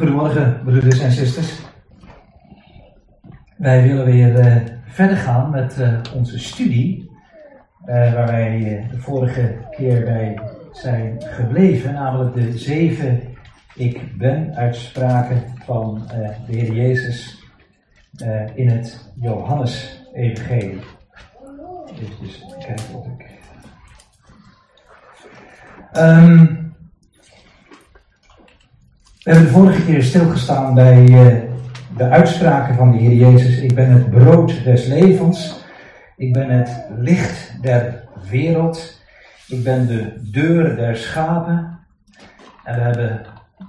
Goedemorgen, broeders en zusters. Wij willen weer uh, verder gaan met uh, onze studie, uh, waar wij de vorige keer bij zijn gebleven, namelijk de zeven ik ben uitspraken van de Heer Jezus in het Johannes-evangelie. Even kijken of ik. Um, we hebben de vorige keer stilgestaan bij uh, de uitspraken van de Heer Jezus. Ik ben het brood des levens. Ik ben het licht der wereld. Ik ben de deur der schapen. En we hebben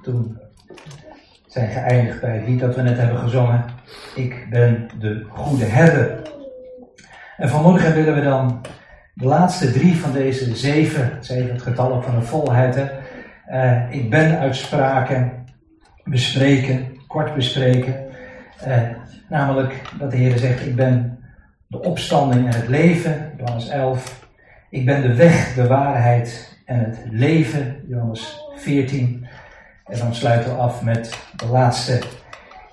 toen zijn geëindigd bij het lied dat we net hebben gezongen. Ik ben de goede herder. En vanmorgen willen we dan de laatste drie van deze zeven, zeven het getal ook van de volheid, hè, uh, ik ben uitspraken bespreken, kort bespreken. Uh, namelijk dat de Heer zegt: Ik ben de opstanding en het leven, Johannes 11. Ik ben de weg, de waarheid en het leven, Johannes 14. En dan sluiten we af met de laatste: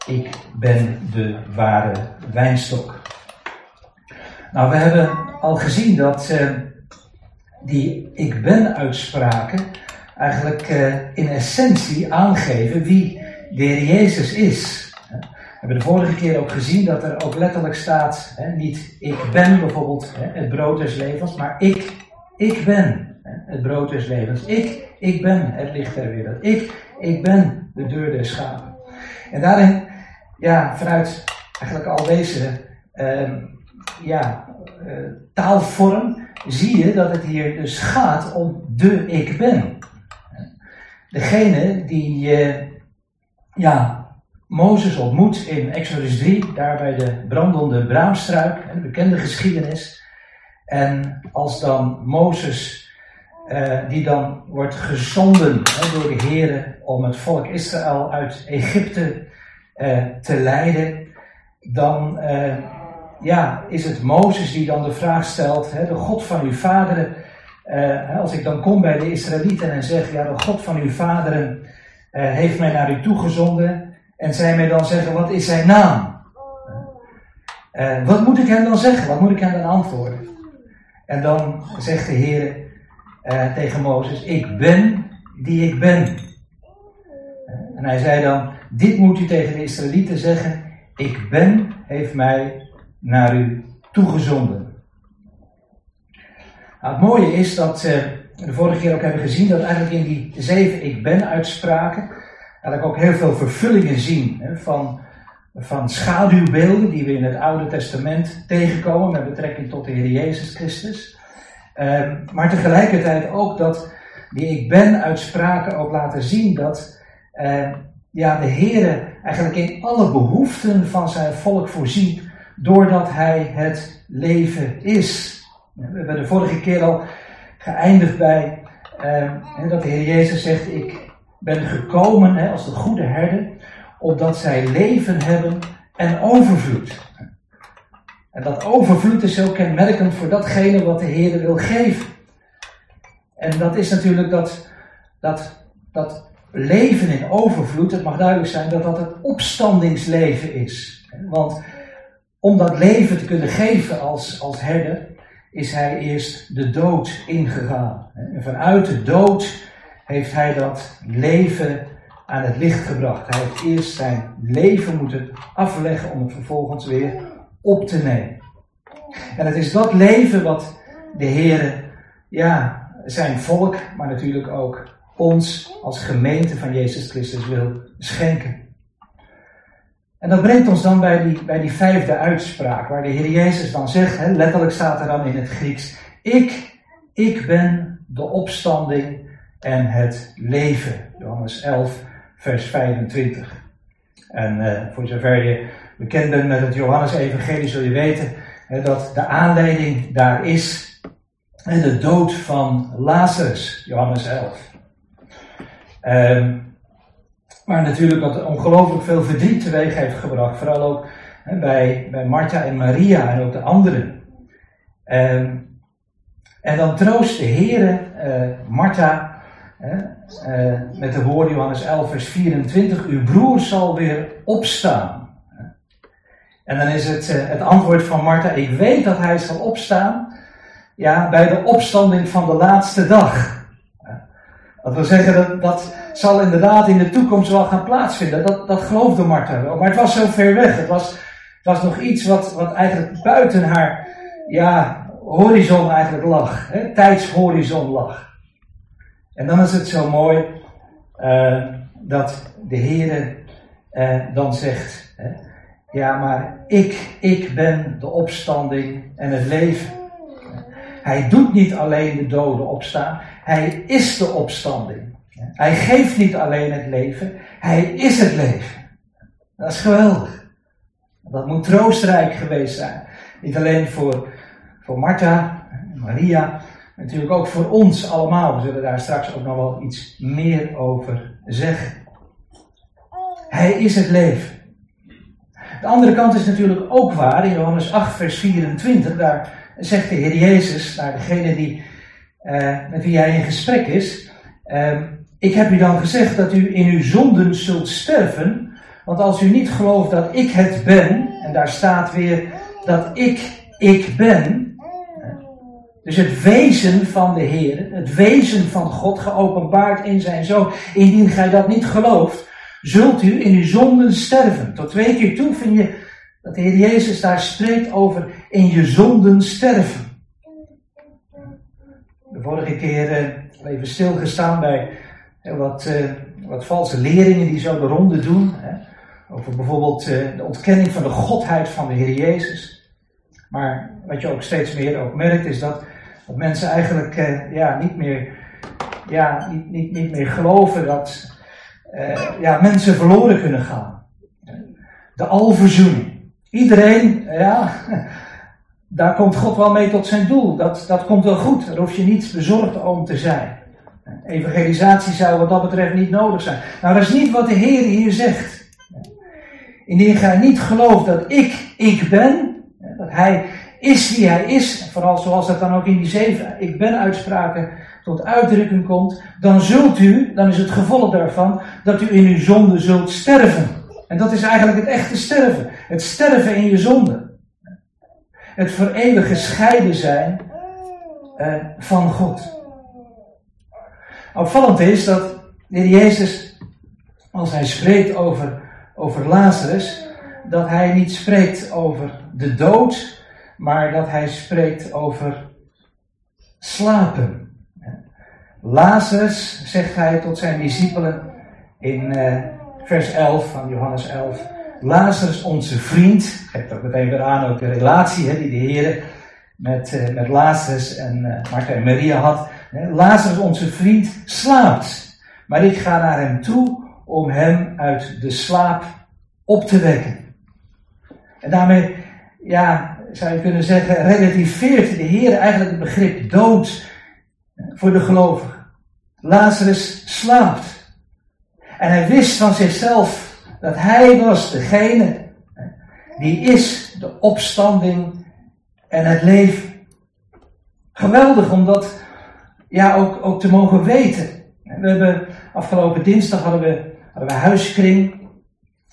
Ik ben de ware wijnstok. Nou, we hebben al gezien dat uh, die ik ben uitspraken eigenlijk uh, in essentie aangeven wie de Jezus is. We hebben de vorige keer ook gezien dat er ook letterlijk staat, hè, niet ik ben bijvoorbeeld hè, het brood des levens, maar ik, ik ben hè, het brood des levens. Ik, ik ben het licht der wereld. Ik, ik ben de deur des schapen. En daarin, ja, vanuit eigenlijk al deze uh, ja, uh, taalvorm, zie je dat het hier dus gaat om de ik ben. Degene die uh, ja, Mozes ontmoet in Exodus 3, daar bij de brandende braamstruik, een bekende geschiedenis. En als dan Mozes, uh, die dan wordt gezonden hè, door de Heer om het volk Israël uit Egypte uh, te leiden, dan uh, ja, is het Mozes die dan de vraag stelt, hè, de God van uw vaderen, als ik dan kom bij de Israëlieten en zeg, ja, de God van uw vaderen heeft mij naar u toegezonden en zij mij dan zeggen, wat is zijn naam? Uh, wat moet ik hem dan zeggen? Wat moet ik hem dan antwoorden? En dan zegt de Heer uh, tegen Mozes, ik ben die ik ben. En hij zei dan, dit moet u tegen de Israëlieten zeggen, ik ben heeft mij naar u toegezonden. Nou, het mooie is dat de vorige keer ook hebben gezien dat eigenlijk in die zeven ik ben uitspraken, eigenlijk ook heel veel vervullingen zien hè, van, van schaduwbeelden die we in het Oude Testament tegenkomen met betrekking tot de Heer Jezus Christus. Uh, maar tegelijkertijd ook dat die ik ben uitspraken ook laten zien dat uh, ja, de Heer eigenlijk in alle behoeften van zijn volk voorziet doordat hij het leven is. We hebben de vorige keer al geëindigd bij uh, dat de Heer Jezus zegt: Ik ben gekomen hè, als de goede herder, opdat zij leven hebben en overvloed. En dat overvloed is zo kenmerkend voor datgene wat de Heer wil geven. En dat is natuurlijk dat, dat, dat leven in overvloed, het mag duidelijk zijn dat dat het opstandingsleven is. Want om dat leven te kunnen geven als, als herder, is hij eerst de dood ingegaan. En vanuit de dood heeft hij dat leven aan het licht gebracht. Hij heeft eerst zijn leven moeten afleggen om het vervolgens weer op te nemen. En het is dat leven wat de Heer, ja, zijn volk, maar natuurlijk ook ons als gemeente van Jezus Christus wil schenken. En dat brengt ons dan bij die, bij die vijfde uitspraak, waar de Heer Jezus dan zegt, hè, letterlijk staat er dan in het Grieks, ik, ik ben de opstanding en het leven. Johannes 11, vers 25. En uh, voor zover je bekend bent met het Johannes-evangelie, zul je weten hè, dat de aanleiding daar is en de dood van Lazarus, Johannes 11. Um, maar natuurlijk dat ongelooflijk veel verdriet teweeg heeft gebracht. Vooral ook hè, bij, bij Martha en Maria en ook de anderen. Um, en dan troost de Heer uh, Martha uh, met de woorden Johannes 11, vers 24, uw broer zal weer opstaan. En dan is het, uh, het antwoord van Martha, ik weet dat hij zal opstaan, ja, bij de opstanding van de laatste dag. Dat wil zeggen, dat zal inderdaad in de toekomst wel gaan plaatsvinden. Dat, dat geloofde Martha wel. Maar het was zo ver weg. Het was, het was nog iets wat, wat eigenlijk buiten haar ja, horizon eigenlijk lag. Hè? Tijdshorizon lag. En dan is het zo mooi uh, dat de Heer uh, dan zegt: hè, Ja, maar ik, ik ben de opstanding en het leven. Hij doet niet alleen de doden opstaan, hij is de opstanding. Hij geeft niet alleen het leven, hij is het leven. Dat is geweldig. Dat moet troostrijk geweest zijn. Niet alleen voor, voor Martha, Maria, natuurlijk ook voor ons allemaal. We zullen daar straks ook nog wel iets meer over zeggen. Hij is het leven. De andere kant is natuurlijk ook waar. In Johannes 8, vers 24, daar zegt de Heer Jezus naar degene die, uh, met wie hij in gesprek is. Uh, ik heb u dan gezegd dat u in uw zonden zult sterven. Want als u niet gelooft dat ik het ben, en daar staat weer dat ik, ik ben. Dus het wezen van de Heer, het wezen van God geopenbaard in zijn zoon. Indien gij dat niet gelooft, zult u in uw zonden sterven. Tot twee keer toe vind je dat de Heer Jezus daar spreekt over in je zonden sterven. De vorige keer uh, even stilgestaan bij wat, uh, wat valse leringen die zo de ronde doen. Hè, over bijvoorbeeld de ontkenning van de godheid van de Heer Jezus. Maar wat je ook steeds meer ook merkt is dat, mensen eigenlijk ja, niet, meer, ja, niet, niet, niet meer geloven dat ja, mensen verloren kunnen gaan. De alverzoening. Iedereen, ja, daar komt God wel mee tot zijn doel. Dat, dat komt wel goed. Daar hoef je niet bezorgd om te zijn. Evangelisatie zou wat dat betreft niet nodig zijn. Nou, dat is niet wat de Heer hier zegt. Indien gij niet gelooft dat ik, ik ben, dat Hij is wie Hij is, vooral zoals dat dan ook in die zeven ik ben uitspraken tot uitdrukking komt, dan zult u, dan is het gevolg daarvan, dat u in uw zonde zult sterven. En dat is eigenlijk het echte sterven. Het sterven in je zonde. Het voor eeuwig gescheiden zijn uh, van God. Opvallend is dat de Jezus, als hij spreekt over, over Lazarus, dat hij niet spreekt over de dood, maar dat hij spreekt over slapen. Lazarus, zegt hij tot zijn discipelen in uh, vers 11 van Johannes 11. Lazarus, onze vriend, geeft ook meteen weer aan ook de relatie hè, die de Heer met, uh, met Lazarus en uh, en Maria had. Lazarus, onze vriend, slaapt. Maar ik ga naar hem toe om hem uit de slaap op te wekken. En daarmee, ja, zou je kunnen zeggen, relativeert de Heer eigenlijk het begrip dood voor de gelovigen. Lazarus slaapt. En hij wist van zichzelf dat hij was degene die is de opstanding en het leven. Geweldig om dat ja, ook, ook te mogen weten. We hebben afgelopen dinsdag hadden we, hadden we huiskring.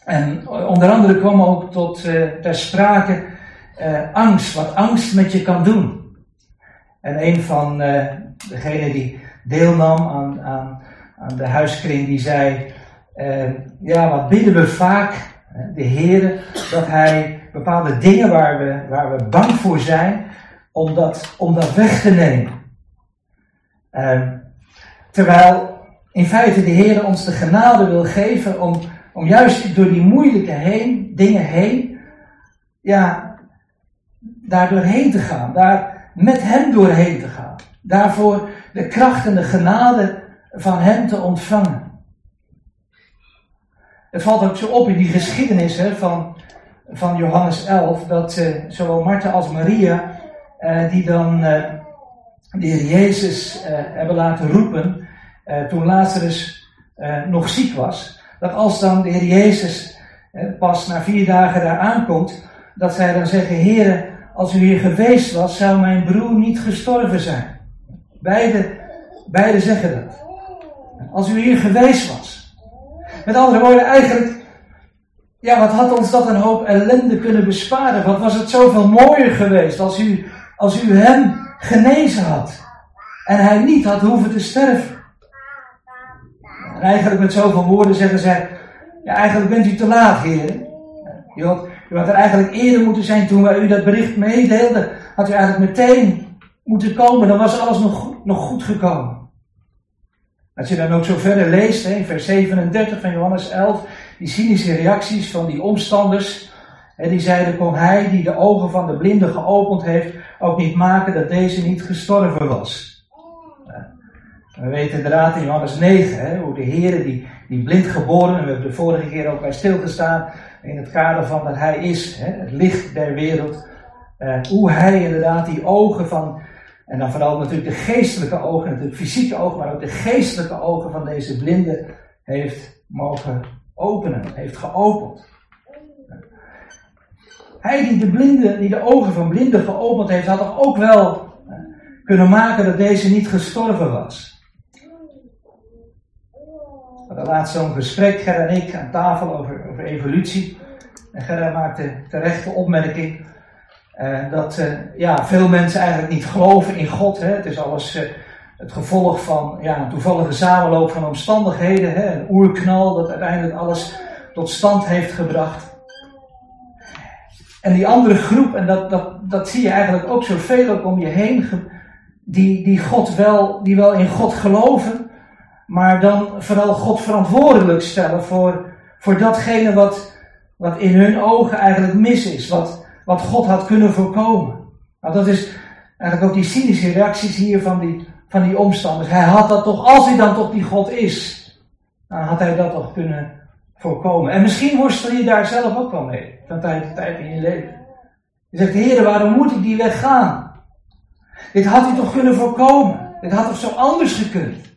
En onder andere kwam ook tot uh, ter sprake uh, angst, wat angst met je kan doen. En een van uh, degenen die deelnam aan, aan, aan de huiskring, die zei, ja, wat bidden we vaak, de Heer, dat Hij bepaalde dingen waar we, waar we bang voor zijn, om dat, om dat weg te nemen. Uh, terwijl in feite de Heer ons de genade wil geven om, om juist door die moeilijke heen, dingen heen, ja, daar doorheen te gaan, daar met Hem doorheen te gaan. Daarvoor de kracht en de genade van Hem te ontvangen. Het valt ook zo op in die geschiedenis hè, van, van Johannes 11, dat uh, zowel Martha als Maria, uh, die dan uh, de Heer Jezus hebben laten roepen, toen Lazarus nog ziek was, dat als dan de Heer Jezus pas na vier dagen daar aankomt, dat zij dan zeggen, Heer, als u hier geweest was, zou mijn broer niet gestorven zijn. Beide, beide zeggen dat. Als u hier geweest was. Met andere woorden, eigenlijk, ja, wat had ons dat een hoop ellende kunnen besparen? Wat was het zoveel mooier geweest als u, als u hem genezen had. En hij niet had hoeven te sterven. En eigenlijk met zoveel woorden zeggen zij, ja, eigenlijk bent u te laat, heer. U had, u had er eigenlijk eerder moeten zijn toen wij u dat bericht meedeelden. Had u eigenlijk meteen moeten komen, dan was alles nog goed, nog goed gekomen. Als je dan ook zo verder leest, hè, vers 37 van Johannes 11, die cynische reacties van die omstanders, hè, die zeiden, kon hij die de ogen van de blinde geopend heeft, ook niet maken dat deze niet gestorven was. We weten inderdaad in Johannes 9 hè, hoe de Heer die, die blind geboren, en we hebben de vorige keer ook bij stilgestaan, in het kader van dat Hij is, hè, het licht der wereld, eh, hoe Hij inderdaad die ogen van, en dan vooral natuurlijk de geestelijke ogen, natuurlijk fysieke ogen, maar ook de geestelijke ogen van deze blinde heeft mogen openen, heeft geopend. Hij die de, blinde, die de ogen van blinden geopend heeft, had toch ook wel kunnen maken dat deze niet gestorven was. We hadden laatst zo'n gesprek, Ger en ik, aan tafel over, over evolutie. En Gerda maakte terecht de opmerking uh, dat uh, ja, veel mensen eigenlijk niet geloven in God. Hè. Het is alles uh, het gevolg van ja, een toevallige samenloop van omstandigheden. Hè. Een oerknal dat uiteindelijk alles tot stand heeft gebracht. En die andere groep, en dat, dat, dat zie je eigenlijk ook zoveel ook om je heen, die, die, God wel, die wel in God geloven, maar dan vooral God verantwoordelijk stellen voor, voor datgene wat, wat in hun ogen eigenlijk mis is, wat, wat God had kunnen voorkomen. Nou, dat is eigenlijk ook die cynische reacties hier van die, van die omstanders. Hij had dat toch, als hij dan toch die God is, dan had hij dat toch kunnen voorkomen. En misschien worstel je daar zelf ook wel mee, van tijd tot tijd in je leven. Je zegt, Heer, waarom moet ik die weg gaan? Dit had hij toch kunnen voorkomen? Dit had toch zo anders gekund?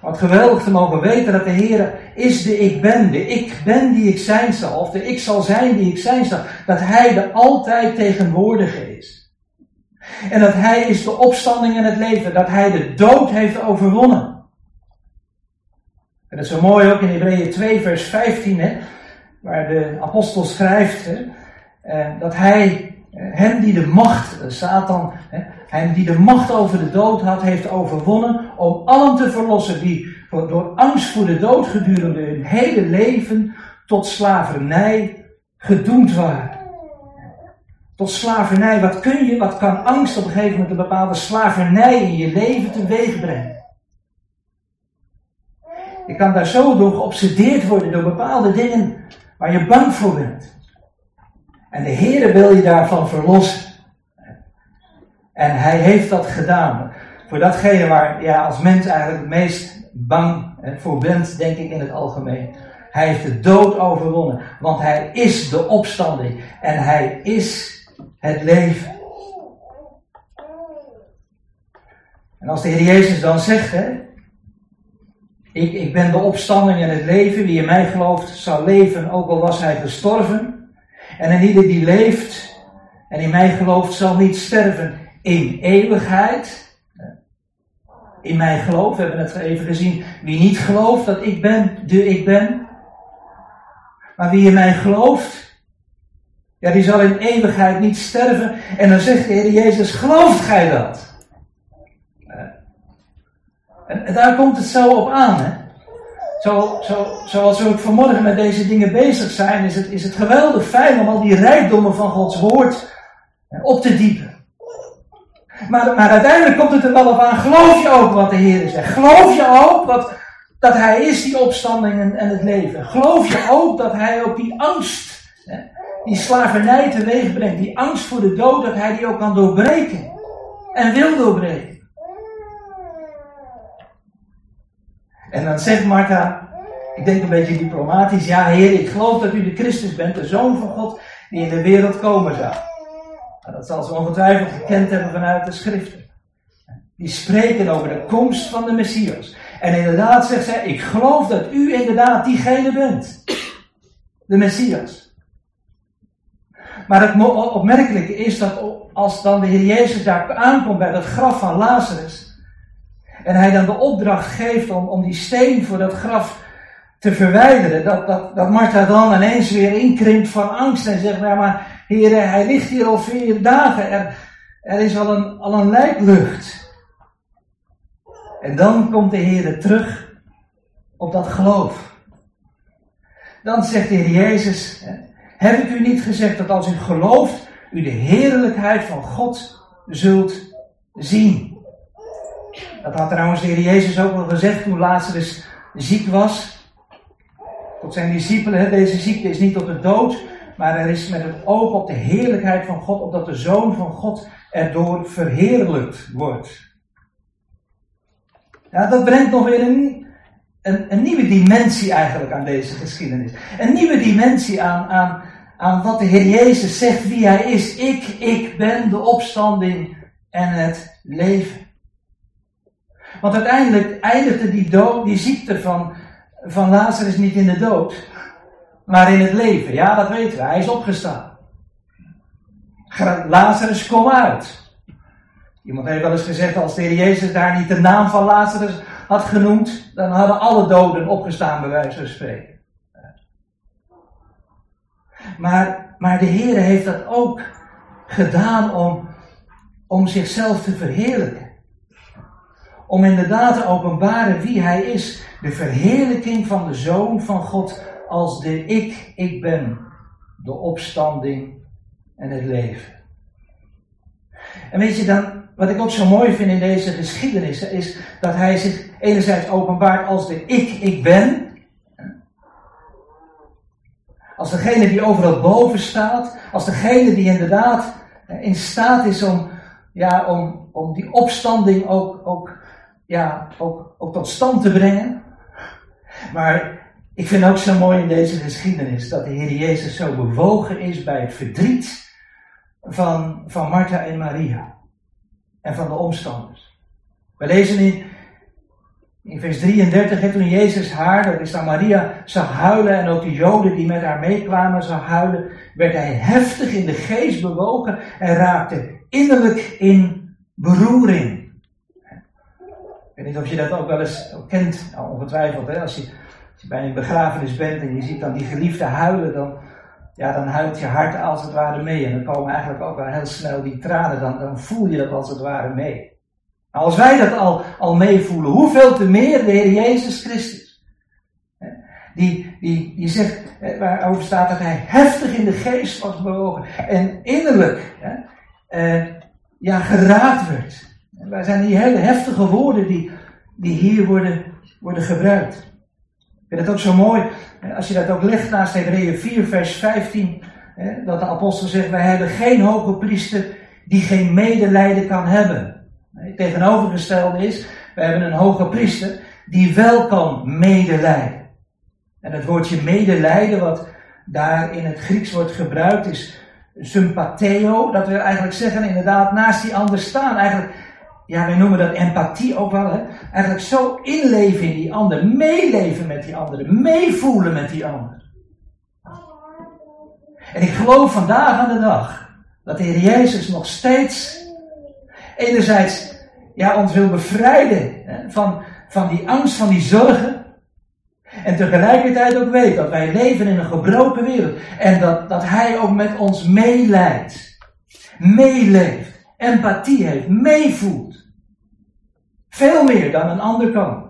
Wat geweldig te mogen weten dat de Heer is de ik ben, de ik ben die ik zijn zal, of de ik zal zijn die ik zijn zal. Dat Hij de altijd tegenwoordige is. En dat Hij is de opstanding en het leven, dat Hij de dood heeft overwonnen. En dat is zo mooi ook in Hebreeën 2 vers 15, hè, waar de apostel schrijft hè, eh, dat Hij hem die de macht, eh, Satan, hem die de macht over de dood had, heeft overwonnen om allen te verlossen die door angst voor de dood gedurende hun hele leven tot slavernij gedoemd waren. Tot slavernij, wat kun je, wat kan angst op een gegeven moment een bepaalde slavernij in je leven teweeg brengen? Je kan daar zo door geobsedeerd worden door bepaalde dingen waar je bang voor bent. En de Heere wil je daarvan verlossen. En hij heeft dat gedaan. Voor datgene waar ja, als mens eigenlijk het meest bang voor bent, denk ik in het algemeen. Hij heeft de dood overwonnen. Want hij is de opstanding. En hij is het leven. En als de Heer Jezus dan zegt, ik, ik ben de opstanding en het leven, wie in mij gelooft zal leven, ook al was hij gestorven. En een ieder die leeft en in mij gelooft zal niet sterven in eeuwigheid. In mij geloof, we hebben het even gezien. Wie niet gelooft dat ik ben, de ik ben. Maar wie in mij gelooft, ja, die zal in eeuwigheid niet sterven. En dan zegt de Heer Jezus, gelooft gij dat? En daar komt het zo op aan, hè? Zo, zo, zoals we ook vanmorgen met deze dingen bezig zijn, is het, is het geweldig fijn om al die rijkdommen van Gods woord op te diepen. Maar, maar uiteindelijk komt het er wel op aan, geloof je ook wat de Heer zegt? Geloof je ook wat, dat Hij is die opstanding en, en het leven? Geloof je ook dat Hij ook die angst, die slavernij teweeg brengt, die angst voor de dood, dat Hij die ook kan doorbreken en wil doorbreken? En dan zegt Martha, ik denk een beetje diplomatisch, ja Heer, ik geloof dat u de Christus bent, de Zoon van God, die in de wereld komen zou. Dat zal ze ongetwijfeld gekend hebben vanuit de schriften. Die spreken over de komst van de Messias. En inderdaad zegt zij, ik geloof dat u inderdaad diegene bent. De Messias. Maar het opmerkelijke is dat als dan de Heer Jezus daar aankomt bij het graf van Lazarus, En hij dan de opdracht geeft om, om die steen voor dat graf te verwijderen. Dat, dat, dat Martha dan ineens weer inkrimpt van angst en zegt, nou maar heren, hij ligt hier al vier dagen. Er, er is al een, al een lijklucht. En dan komt de Heer terug op dat geloof. Dan zegt de Heer Jezus, heb ik u niet gezegd dat als u gelooft, u de heerlijkheid van God zult zien? Dat had trouwens de Heer Jezus ook al gezegd toen Lazarus ziek was. Tot zijn discipelen, deze ziekte is niet tot de dood, maar er is met het oog op de heerlijkheid van God, opdat de Zoon van God erdoor verheerlijkt wordt. Ja, dat brengt nog weer een, een, een, nieuwe dimensie eigenlijk aan deze geschiedenis. Een nieuwe dimensie aan, aan, aan wat de Heer Jezus zegt, wie Hij is. Ik, ik ben de opstanding en het leven. Want uiteindelijk eindigde die, dood, die ziekte van, van Lazarus niet in de dood, maar in het leven. Ja, dat weten we. Hij is opgestaan. Lazarus, kom uit. Iemand heeft wel eens gezegd, als de Heer Jezus daar niet de naam van Lazarus had genoemd, dan hadden alle doden opgestaan, bij wijze van spreken. Maar, maar de Heer heeft dat ook gedaan om, om zichzelf te verheerlijken. Om inderdaad te openbaren wie Hij is. De verheerlijking van de Zoon van God als de ik, ik ben. De opstanding en het leven. En weet je dan, wat ik ook zo mooi vind in deze geschiedenis, is dat hij zich enerzijds openbaart als de ik, ik ben. Als degene die overal boven staat. Als degene die inderdaad in staat is om, ja, om, om die opstanding ook, ook, ja, ook, ook tot stand te brengen. Maar ik vind ook zo mooi in deze geschiedenis dat de Heer Jezus zo bewogen is bij het verdriet van, van Martha en Maria en van de omstanders. We lezen in, in vers 33, toen Jezus haar, dat is dan Maria, zag huilen en ook de Joden die met haar meekwamen zag huilen, werd hij heftig in de geest bewogen en raakte innerlijk in beroering. Weet niet of je dat ook wel eens kent, nou, ongetwijfeld. Hè? Als, je, als je bij een begrafenis bent en je ziet dan die geliefde huilen, dan, ja, dan huilt je hart als het ware mee. En dan komen eigenlijk ook wel heel snel die tranen, dan, dan voel je dat als het ware mee. Nou, als wij dat al, al meevoelen, hoeveel te meer de Heer Jezus Christus. Die, die, die zegt, waarover staat dat hij heftig in de geest was bewogen en innerlijk eh, ja, geraakt werd. Wij zijn die hele heftige woorden die, die hier worden, worden gebruikt. Ik vind het ook zo mooi, als je dat ook legt naast Hebreeën 4, vers 15, dat de apostel zegt, wij hebben geen hoge priester die geen medelijden kan hebben. Het tegenovergestelde is, we hebben een hoge priester die wel kan medelijden. En het woordje medelijden, wat daar in het Grieks wordt gebruikt, is sympatheo. Dat wil eigenlijk zeggen, inderdaad, naast die ander staan. Eigenlijk ja, wij noemen dat empathie ook wel, hè? eigenlijk zo inleven in die ander, meeleven met die anderen, meevoelen met die ander. En ik geloof vandaag aan de dag dat de Heer Jezus nog steeds enerzijds ja, ons wil bevrijden hè, van, van die angst, van die zorgen. En tegelijkertijd ook weet dat wij leven in een gebroken wereld. En dat, dat Hij ook met ons meeleidt. Meeleeft empathie heeft, meevoelt. Veel meer dan een ander kan.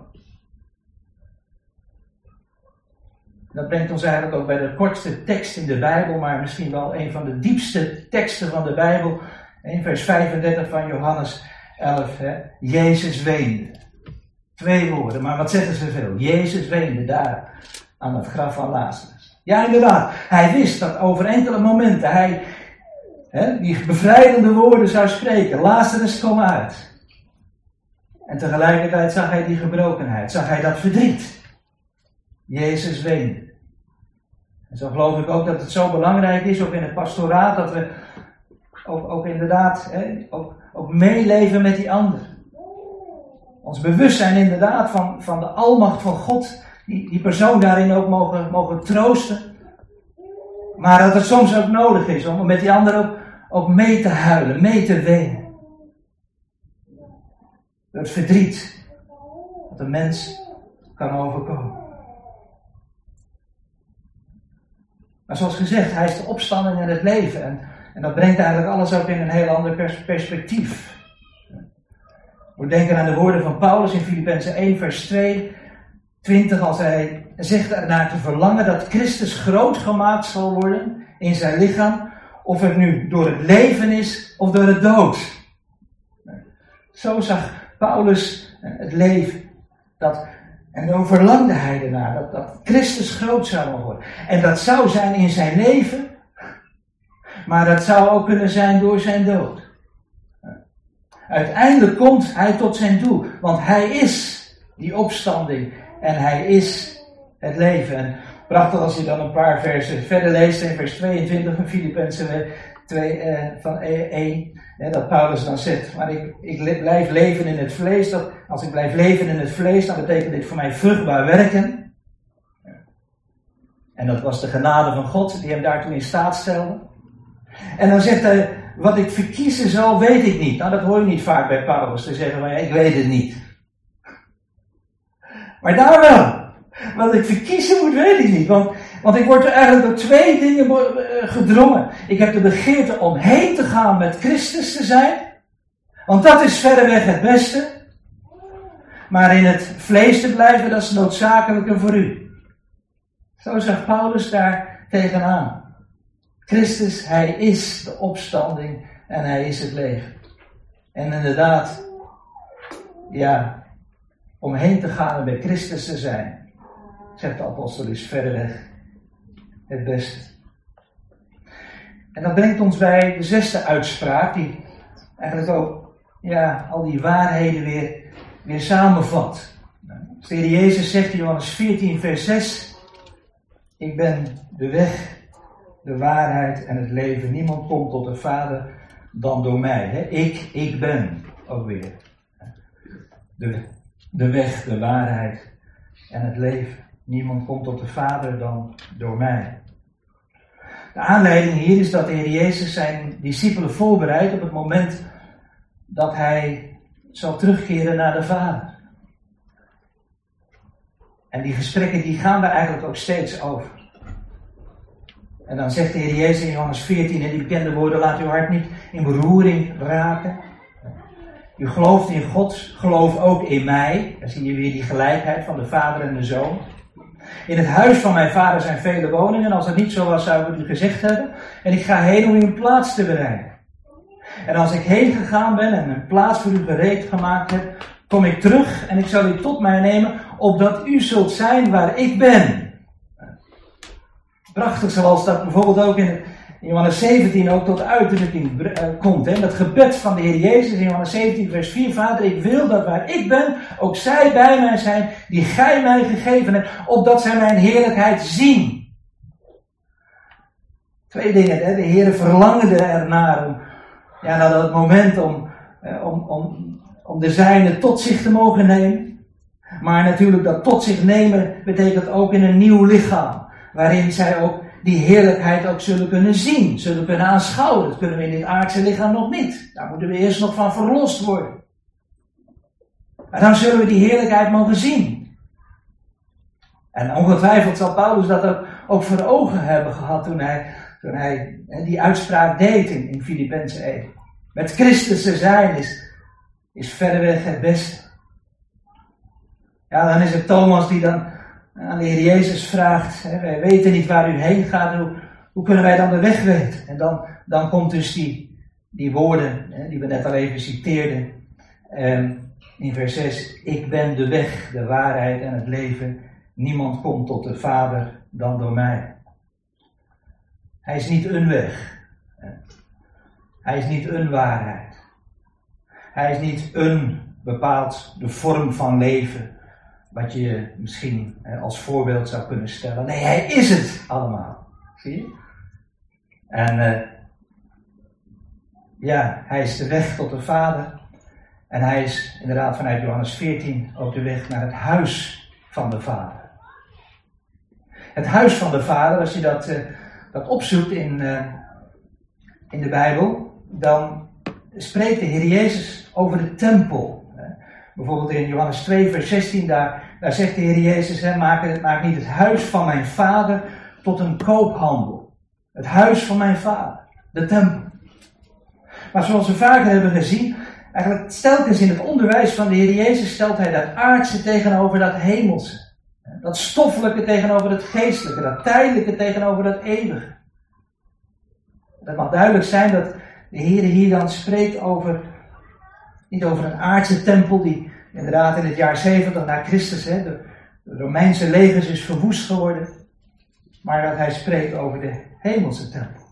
Dat brengt ons eigenlijk ook bij de kortste tekst in de Bijbel, maar misschien wel een van de diepste teksten van de Bijbel. In vers 35 van Johannes 11. Hè? Jezus weende. Twee woorden, maar wat zeggen ze veel? Jezus weende daar aan het graf van Lazarus. Ja, inderdaad. Hij wist dat over enkele momenten hij die bevrijdende woorden zou spreken. Lazarus, kom uit. En tegelijkertijd zag hij die gebrokenheid, zag hij dat verdriet. Jezus weende. En zo geloof ik ook dat het zo belangrijk is, ook in het pastoraat, dat we ook, ook inderdaad ook, ook meeleven met die ander. Ons bewustzijn inderdaad van, van de almacht van God, die, die persoon daarin ook mogen, mogen troosten. Maar dat het soms ook nodig is om met die ander ook, ook mee te huilen, mee te wenen. Het verdriet wat een mens kan overkomen. Maar zoals gezegd, hij is de opstanding en het leven. En, en dat brengt eigenlijk alles ook in een heel ander perspectief. We denken aan de woorden van Paulus in Filippenzen 1, vers 2, 20, als hij zegt ernaar te verlangen dat Christus groot gemaakt zal worden in zijn lichaam, of het nu door het leven is of door het dood. Zo zag Paulus het leven. Dat, en dan verlangde hij ernaar dat, dat Christus groot zou worden. En dat zou zijn in zijn leven, maar dat zou ook kunnen zijn door zijn dood. Uiteindelijk komt hij tot zijn doel, want hij is die opstanding en hij is het leven. En prachtig als je dan een paar versen verder leest in vers 22 van Filippenzen 2 eh, van 1, hè, dat Paulus dan zegt, maar ik, ik blijf leven in het vlees. Dat, als ik blijf leven in het vlees, dan betekent dit voor mij vruchtbaar werken. En dat was de genade van God die hem daartoe in staat stelde. En dan zegt hij, wat ik verkiezen zal, weet ik niet. Nou, dat hoor je niet vaak bij Paulus. Te zeggen, maar ik weet het niet. Maar daar wel. Wat ik verkiezen moet, weet ik niet. Want, want ik word er eigenlijk door twee dingen eh, gedrongen. Ik heb de begeerte om heen te gaan met Christus te zijn. Want dat is verreweg het beste. Maar in het vlees te blijven, dat is noodzakelijker voor u. Zo zegt Paulus daar tegenaan. Christus, hij is de opstanding en hij is het leven. En inderdaad, ja, om heen te gaan en bij Christus te zijn, zegt de apostel, is verreweg het beste. En dat brengt ons bij de zesde uitspraak, die eigenlijk ook ja, al die waarheden weer, weer samenvat. de Jezus zegt Johannes 14, vers 6, ik ben de weg, de waarheid en het leven. Niemand komt tot de Vader dan door mij. Ik, ik ben ook weer. De, de weg, de waarheid en het leven. Niemand komt tot de Vader dan door mij. De aanleiding hier is dat de Heer Jezus zijn discipelen voorbereidt op het moment dat hij zal terugkeren naar de Vader. En die gesprekken die gaan er eigenlijk ook steeds over. En dan zegt de Heer Jezus in Johannes 14, in die bekende woorden, laat uw hart niet in beroering raken. U gelooft in God, geloof ook in mij. Dan zie je weer die gelijkheid van de Vader en de Zoon. In het huis van mijn vader zijn vele woningen. Als dat niet zo was, zou ik u gezegd hebben. En ik ga heen om u een plaats te bereiden. En als ik heen gegaan ben en een plaats voor u gereed gemaakt heb, kom ik terug en ik zal u tot mij nemen, opdat u zult zijn waar ik ben. Prachtig zoals dat bijvoorbeeld ook in, Johannes 17 ook tot uitdrukking eh, komt. Hè? Dat gebed van de Heer Jezus in Johannes 17 vers 4. Vader, ik wil dat waar ik ben, ook zij bij mij zijn, die gij mij gegeven hebt, opdat zij mijn heerlijkheid zien. Twee dingen. Hè? De Heer verlangde ernaar om, ja, naar dat moment om, eh, om, om, om de zijne tot zich te mogen nemen. Maar natuurlijk dat tot zich nemen betekent ook in een nieuw lichaam waarin zij ook die heerlijkheid ook zullen kunnen zien, zullen kunnen aanschouwen. Dat kunnen we in dit aardse lichaam nog niet. Daar moeten we eerst nog van verlost worden. En dan zullen we die heerlijkheid mogen zien. En ongetwijfeld zal Paulus dat ook, voor ogen hebben gehad toen hij, toen hij die uitspraak deed in, in Filippenzen 1. Met Christus te zijn is, is verreweg het beste. Ja, dan is het Thomas die dan aan de Heer Jezus vraagt, hè, wij weten niet waar u heen gaat, hoe, kunnen wij dan de weg weten? En dan, dan komt dus die, die woorden hè, die we net al even citeerden ehm, in vers 6. Ik ben de weg, de waarheid en het leven. Niemand komt tot de Vader dan door mij. Hij is niet een weg. Hij is niet een waarheid. Hij is niet een bepaald de vorm van leven wat je misschien als voorbeeld zou kunnen stellen. Nee, hij is het allemaal. Zie je? En uh, ja, hij is de weg tot de Vader. En hij is inderdaad vanuit Johannes 14 ook de weg naar het huis van de Vader. Het huis van de Vader, als je dat, uh, dat opzoekt in, uh, in de Bijbel, dan spreekt de Heer Jezus over de tempel. Bijvoorbeeld in Johannes 2, vers 16, daar, daar zegt de Heer Jezus, hè, maak, niet het huis van mijn vader tot een koophandel. Het huis van mijn vader, de tempel. Maar zoals we vaker hebben gezien, eigenlijk stelkens in het onderwijs van de Heer Jezus stelt hij dat aardse tegenover dat hemelse. Dat stoffelijke tegenover het geestelijke, dat tijdelijke tegenover dat eeuwige. Het mag duidelijk zijn dat de Heer hier dan spreekt over, niet over een aardse tempel die inderdaad in het jaar 70 na Christus, hè, de, Romeinse legers is verwoest geworden, maar dat hij spreekt over de hemelse tempel.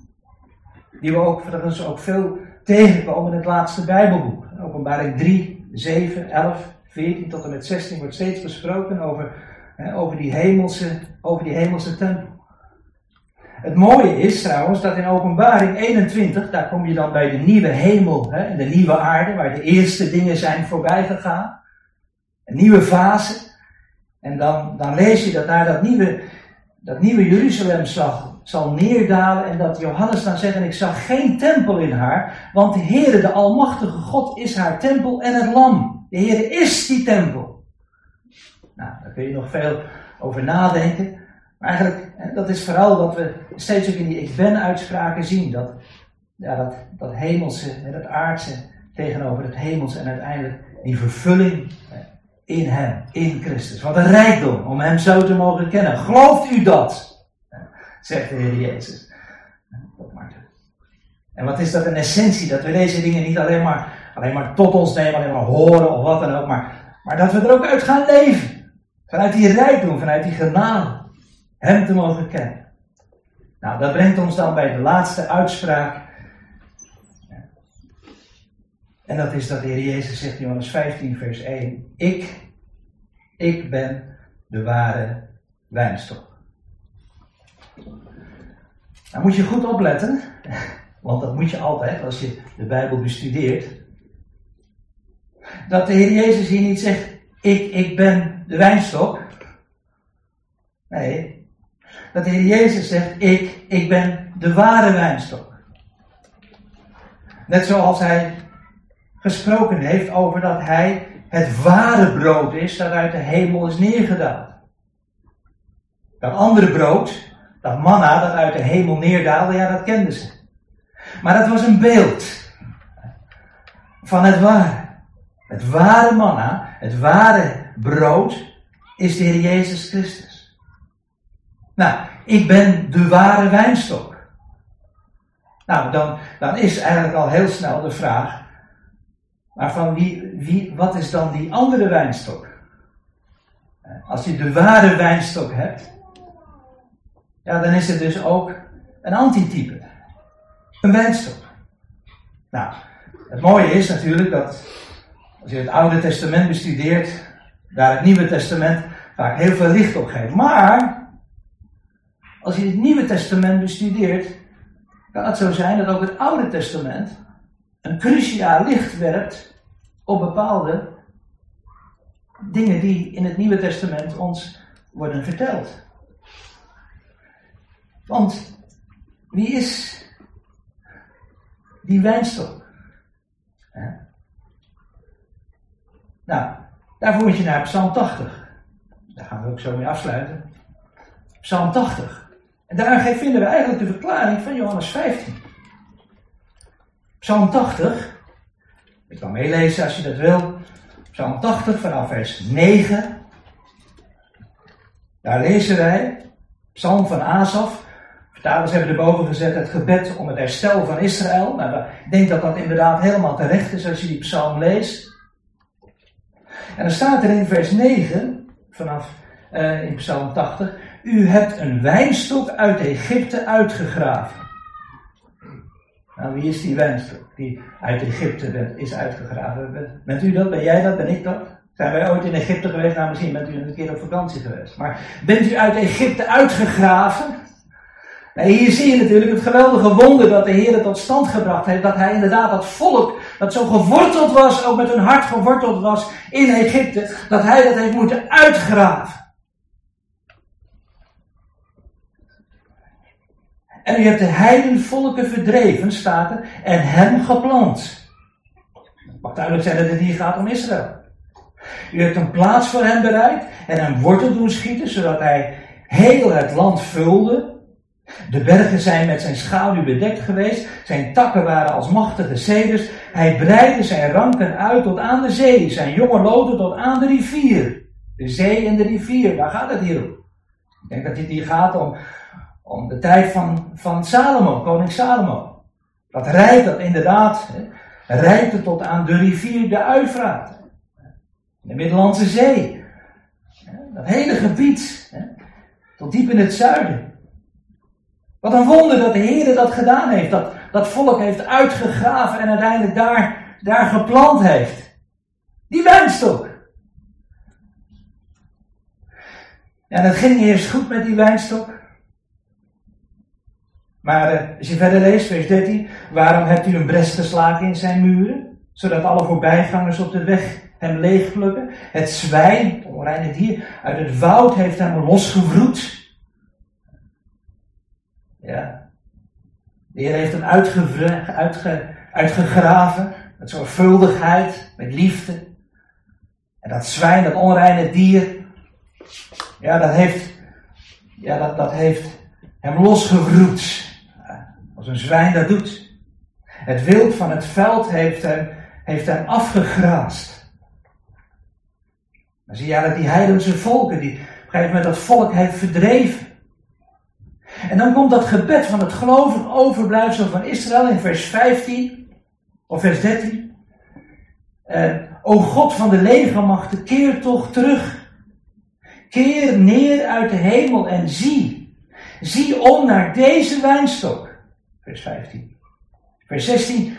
Die we ook, is ook veel tegenkomen in het laatste Bijbelboek. Openbaring 3, 7, 11, 14 tot en met 16 wordt steeds gesproken over, hè, over, die hemelse, over die hemelse tempel. Het mooie is trouwens dat in Openbaring 21, daar kom je dan bij de nieuwe hemel hè, en de nieuwe aarde, waar de eerste dingen zijn voorbij gegaan. Een nieuwe fase. En dan, dan lees je dat daar dat nieuwe, dat nieuwe Jeruzalem zal, neerdalen en dat Johannes dan zegt, en ik zag geen tempel in haar, want de Heere, de Almachtige God, is haar tempel en het lam. De Heere is die tempel. Nou, daar kun je nog veel over nadenken. Maar eigenlijk, dat is vooral dat we steeds ook in die ik ben uitspraken zien. Dat, ja, dat, dat hemelse dat aardse tegenover het hemelse en uiteindelijk die vervulling in hem, in Christus. Wat een rijkdom om hem zo te mogen kennen. Gelooft u dat? Zegt de Heer Jezus. En wat is dat een essentie? Dat we deze dingen niet alleen maar, alleen maar tot ons nemen, alleen maar horen of wat dan ook. Maar, maar dat we er ook uit gaan leven. Vanuit die rijkdom, vanuit die genade. Hem te mogen kennen. Nou, dat brengt ons dan bij de laatste uitspraak. En dat is dat de Heer Jezus zegt in Johannes 15, vers 1. Ik, ik ben de ware wijnstok. Nou moet je goed opletten, want dat moet je altijd als je de Bijbel bestudeert. Dat de Heer Jezus hier niet zegt, ik, ik ben de wijnstok. Nee, dat de Heer Jezus zegt, ik, ik ben de ware wijnstok. Net zoals hij gesproken heeft over dat hij het ware brood is dat uit de hemel is neergedaald. Dat andere brood, dat manna dat uit de hemel neerdaalde, ja dat kenden ze. Maar dat was een beeld van het ware. Het ware manna, het ware brood is de Heer Jezus Christus. Nou, ik ben de ware wijnstok. Nou, dan, dan is eigenlijk al heel snel de vraag, maar van wie, wat is dan die andere wijnstok? Als je de ware wijnstok hebt, ja, dan is het dus ook een antitype. Een wijnstok. Nou, het mooie is natuurlijk dat als je het Oude Testament bestudeert, daar het Nieuwe Testament vaak heel veel licht op geeft. Maar als je het Nieuwe Testament bestudeert, kan het zo zijn dat ook het Oude Testament een cruciaal licht werpt op bepaalde dingen die in het Nieuwe Testament ons worden verteld. Want wie is die wijnstok? Nou, daarvoor moet je naar Psalm 80. Daar gaan we ook zo mee afsluiten. Psalm 80. En daar vinden we eigenlijk de verklaring van Johannes 15. Psalm 80. Ik kan meelezen als je dat wil. Psalm 80 vanaf vers 9. Daar lezen wij. Psalm van Asaf. Vertalers hebben erboven gezet het gebed om het herstel van Israël. Nou, ik denk dat dat inderdaad helemaal terecht is als je die psalm leest. En dan staat er in vers 9, vanaf uh, in psalm 80, u hebt een wijnstok uit Egypte uitgegraven. Nou, wie is die wijnstok die uit Egypte is uitgegraven? Bent u dat? Ben jij dat? Ben ik dat? Zijn wij ooit in Egypte geweest? Nou, misschien bent u een keer op vakantie geweest. Maar bent u uit Egypte uitgegraven? Nou, hier zie je natuurlijk het geweldige wonder dat de Heer tot stand gebracht heeft. Dat hij inderdaad dat volk, dat zo geworteld was, ook met hun hart geworteld was in Egypte, dat hij dat heeft moeten uitgraven. En u hebt de heidenvolken verdreven, staat er, en hem geplant. Het mag duidelijk zijn dat het hier gaat om Israël. U hebt een plaats voor hem bereid en een wortel doen schieten, zodat hij heel het land vulde. De bergen zijn met zijn schaduw bedekt geweest, zijn takken waren als machtige ceders. Hij breidde zijn ranken uit tot aan de zee, zijn jonge loten tot aan de rivier. De zee en de rivier, daar gaat het hier om. Ik denk dat dit hier gaat om, om de tijd van, van Salomo, koning Salomo. Dat rijdt dat inderdaad, rijdt tot aan de rivier de Uifraat. De Middellandse Zee. Dat hele gebied, tot diep in het zuiden. Wat een wonder dat de Heer dat gedaan heeft. Dat dat volk heeft uitgegraven en uiteindelijk daar, daar geplant heeft. Die wijnstok. En het ging eerst goed met die wijnstok. Maar uh, als je verder leest, vers 13. Waarom hebt u een brest geslagen in zijn muren? Zodat alle voorbijgangers op de weg hem leegplukken. Het zwijn, het onreine dier, uit het woud heeft hem losgevroed. Ja. De Heer heeft hem uitge, uitgegraven. Met zorgvuldigheid, met liefde. En dat zwijn, dat onreine dier. Ja, dat heeft, ja, dat, dat heeft hem losgevroed. Een zwijn dat doet. Het wild van het veld heeft hem, heeft hem afgegraast. Dan zie je dat die heidense volken, die op een gegeven moment dat volk heeft verdreven. En dan komt dat gebed van het gelovig overblijfsel van Israël in vers 15 of vers 13. Uh, o God van de legermachten, keer toch terug. Keer neer uit de hemel en zie. Zie om naar deze wijnstok. Vers 15. Vers 16.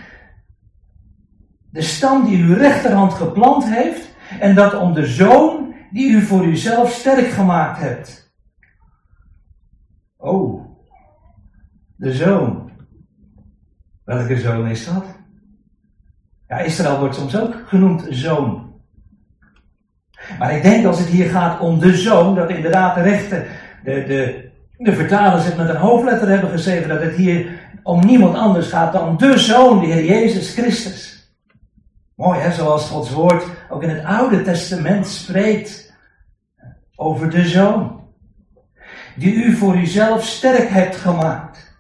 De stam die uw rechterhand geplant heeft. En dat om de zoon die u voor uzelf sterk gemaakt hebt. Oh, de zoon. Welke zoon is dat? Ja, Israël wordt soms ook genoemd zoon. Maar ik denk als het hier gaat om de zoon, dat inderdaad de rechter, de, de, de vertalers het met een hoofdletter hebben geschreven, dat het hier om niemand anders gaat dan de zoon, de Heer Jezus Christus. Mooi hè, zoals Gods woord ook in het Oude Testament spreekt over de zoon die u voor uzelf sterk hebt gemaakt.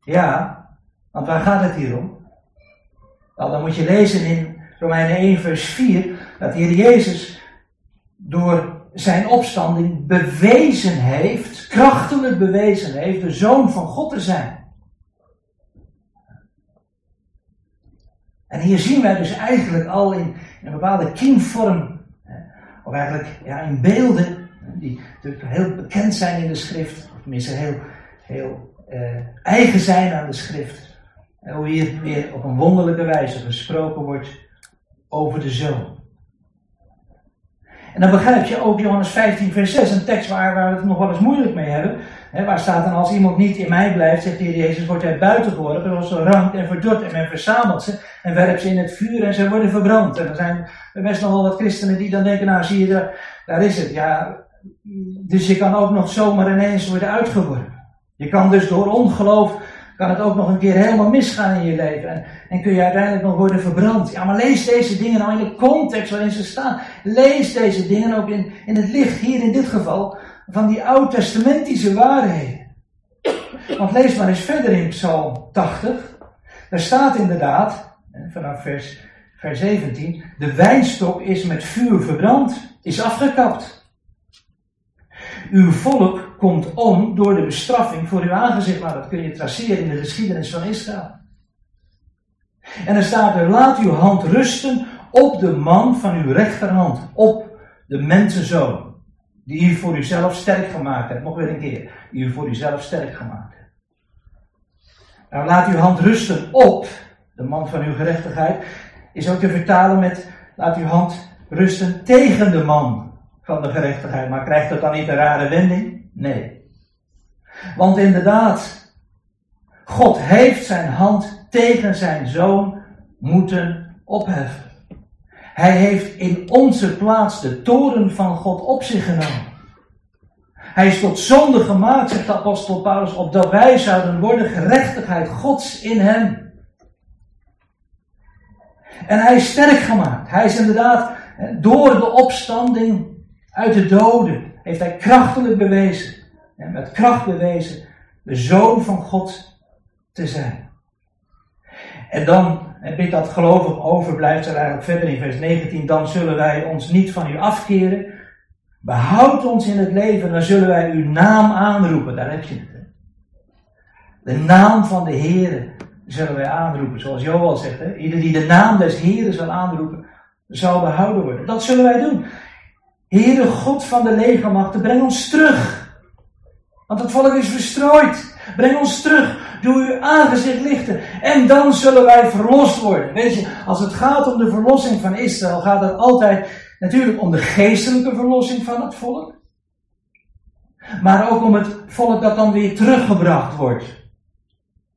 Ja, want waar gaat het hier om? Wel, dan moet je lezen in Romeinen 1, vers 4, dat de Heer Jezus door zijn opstanding bewezen heeft, krachtelijk bewezen heeft, de zoon van God te zijn. En hier zien wij dus eigenlijk al in, een bepaalde kiemvorm, of eigenlijk ja, in beelden, die natuurlijk heel bekend zijn in de schrift, of tenminste heel, heel uh, eigen zijn aan de schrift. Hoe hier weer op een wonderlijke wijze gesproken wordt over de zoon. En dan begrijp je ook Johannes 15, vers 6, een tekst waar, waar we het nog wel eens moeilijk mee hebben. Waar staat dan, als iemand niet in mij blijft, zegt de Jezus, wordt hij buiten geworpen, zoals zo rankt en verdort en men verzamelt ze en werpt ze in het vuur en ze worden verbrand. En er zijn best nog wel wat christenen die dan denken, nou zie je, daar, daar is het. Ja, dus je kan ook nog zomaar ineens worden uitgeworpen. Je kan dus door ongeloof, kan het ook nog een keer helemaal misgaan in je leven. En, kun je uiteindelijk nog worden verbrand. Ja, maar lees deze dingen nou in de context waarin ze staan. Lees deze dingen ook in, in het licht, hier in dit geval, van die oud-testamentische waarheden. Want lees maar eens verder in Psalm 80. Daar staat inderdaad, vanaf vers, vers 17, de wijnstok is met vuur verbrand, is afgekapt. Uw volk komt om door de bestraffing voor uw aangezicht. Maar dat kun je traceren in de geschiedenis van Israël. En er staat er, laat uw hand rusten op de man van uw rechterhand. Op de mensenzoon. Die u voor uzelf sterk gemaakt hebt. Nog weer een keer. Die u voor uzelf sterk gemaakt hebt. Nou, laat uw hand rusten op de man van uw gerechtigheid. Is ook te vertalen met, laat uw hand rusten tegen de man van de gerechtigheid. Maar krijgt dat dan niet een rare wending? Nee. Want inderdaad, God heeft zijn hand tegen zijn zoon moeten opheffen. Hij heeft in onze plaats de toren van God op zich genomen. Hij is tot zonde gemaakt, zegt de apostel Paulus, opdat wij zouden worden gerechtigheid Gods in hem. En hij is sterk gemaakt. Hij is inderdaad Door de opstanding uit de doden heeft hij krachtelijk bewezen, met kracht bewezen, de zoon van God te zijn. En dan, en dit dat gelovig overblijft er eigenlijk verder in vers 19, dan zullen wij ons niet van u afkeren. Behoud ons in het leven, dan zullen wij uw naam aanroepen. Daar heb je het. De naam van de Heer zullen wij aanroepen. Zoals Joel zegt, hè? ieder die de naam des Heeren zal aanroepen, zal behouden worden. Dat zullen wij doen. Heere God van de legermachten, breng ons terug. Want het volk is verstrooid. Breng ons terug. Doe uw aangezicht lichten. En dan zullen wij verlost worden. Weet je, als het gaat om de verlossing van Israël, gaat het altijd natuurlijk om de geestelijke verlossing van het volk. Maar ook om het volk dat dan weer teruggebracht wordt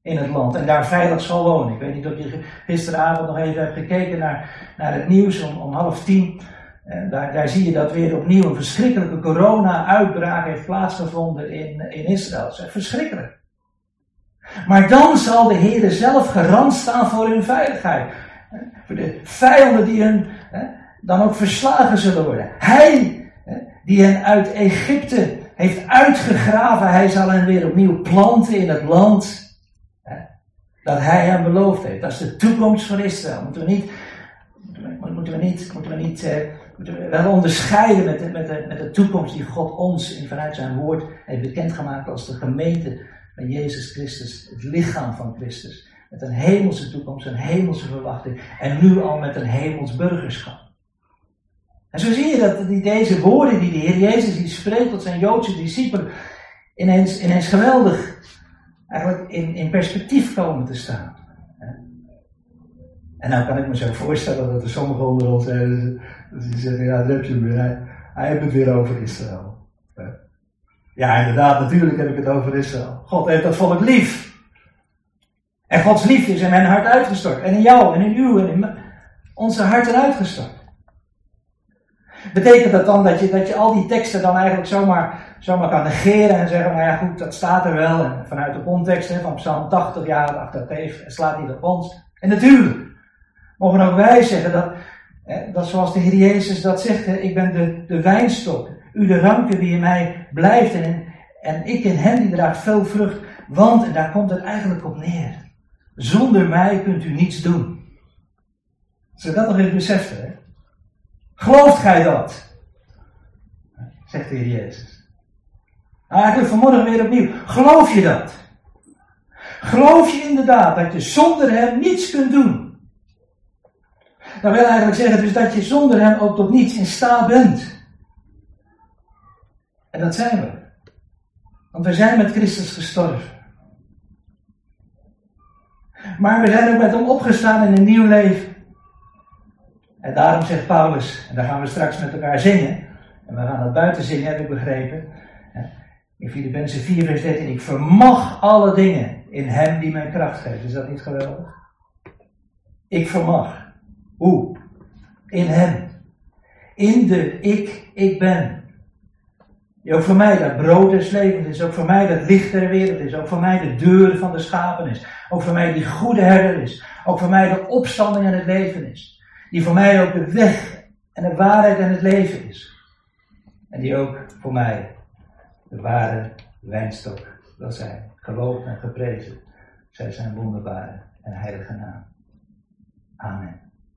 in het land en daar veilig zal wonen. Ik weet niet of je gisteravond nog even hebt gekeken naar, naar het nieuws om, om half tien. En daar, zie je dat weer opnieuw een verschrikkelijke corona-uitbraak heeft plaatsgevonden in, in Israël. Dat is verschrikkelijk. Maar dan zal de Heer zelf garant staan voor hun veiligheid. Voor de vijanden die hun dan ook verslagen zullen worden. Hij die hen uit Egypte heeft uitgegraven, hij zal hen weer opnieuw planten in het land dat hij hem beloofd heeft. Dat is de toekomst van Israël. Moeten we niet, moeten we niet, moeten we niet eh, we onderscheiden met de, met, de, met de toekomst die God ons in, vanuit zijn woord heeft bekendgemaakt als de gemeente van Jezus Christus, het lichaam van Christus. Met een hemelse toekomst, een hemelse verwachting en nu al met een hemels burgerschap. En zo zie je dat die, deze woorden die de Heer Jezus die spreekt tot zijn Joodse discipelen ineens, ineens geweldig eigenlijk in, in perspectief komen te staan. En nou kan ik me zo voorstellen dat er sommigen onder ons zijn die zeggen, ja, daar heb je weer. Hij, hij heeft het weer over Israël. Ja, inderdaad, natuurlijk heb ik het over Israël. God heeft dat volk lief. En Gods liefde is in mijn hart uitgestort. En in jou en in uw en in onze harten uitgestort. Betekent dat dan dat je, dat je al die teksten dan eigenlijk zomaar, zomaar kan negeren en zeggen, nou ja goed, dat staat er wel. En vanuit de context van Psalm 80, ja, ach, dat heeft, slaat niet op ons. En natuurlijk, mogen ook wij zeggen dat, dat zoals de Heer Jezus dat zegt, ik ben de, de wijnstok, u de ranken die in mij blijft en, en ik in hen die draagt veel vrucht. Want, en daar komt het eigenlijk op neer, zonder mij kunt u niets doen. Als dat nog even beseffen? Gelooft gij dat? Zegt de Heer Jezus. Nou, eigenlijk vanmorgen weer opnieuw. Geloof je dat? Geloof je inderdaad dat je zonder Hem niets kunt doen? Dat wil eigenlijk zeggen dus dat je zonder Hem ook tot niets in staat bent. En dat zijn we. Want we zijn met Christus gestorven. Maar we zijn ook met Hem opgestaan in een nieuw leven. En daarom zegt Paulus, en daar gaan we straks met elkaar zingen, en we gaan het buiten zingen, heb ik begrepen. In Filippenzen 4, vers 13, ik vermag alle dingen in hem die mij kracht geeft. Is dat niet geweldig? Ik vermag. Hoe? In hem. In de ik, ik ben. Die ook voor mij dat brood des levens is. Ook voor mij dat licht der wereld is. Ook voor mij de deur van de schapen is. Ook voor mij die goede herder is. Ook voor mij de opstanding en het leven is die voor mij ook de weg en de waarheid en het leven is. En die ook voor mij de ware wijnstok wil zijn. Geloofd en geprezen. Zij zijn wonderbare en heilige naam. Amen.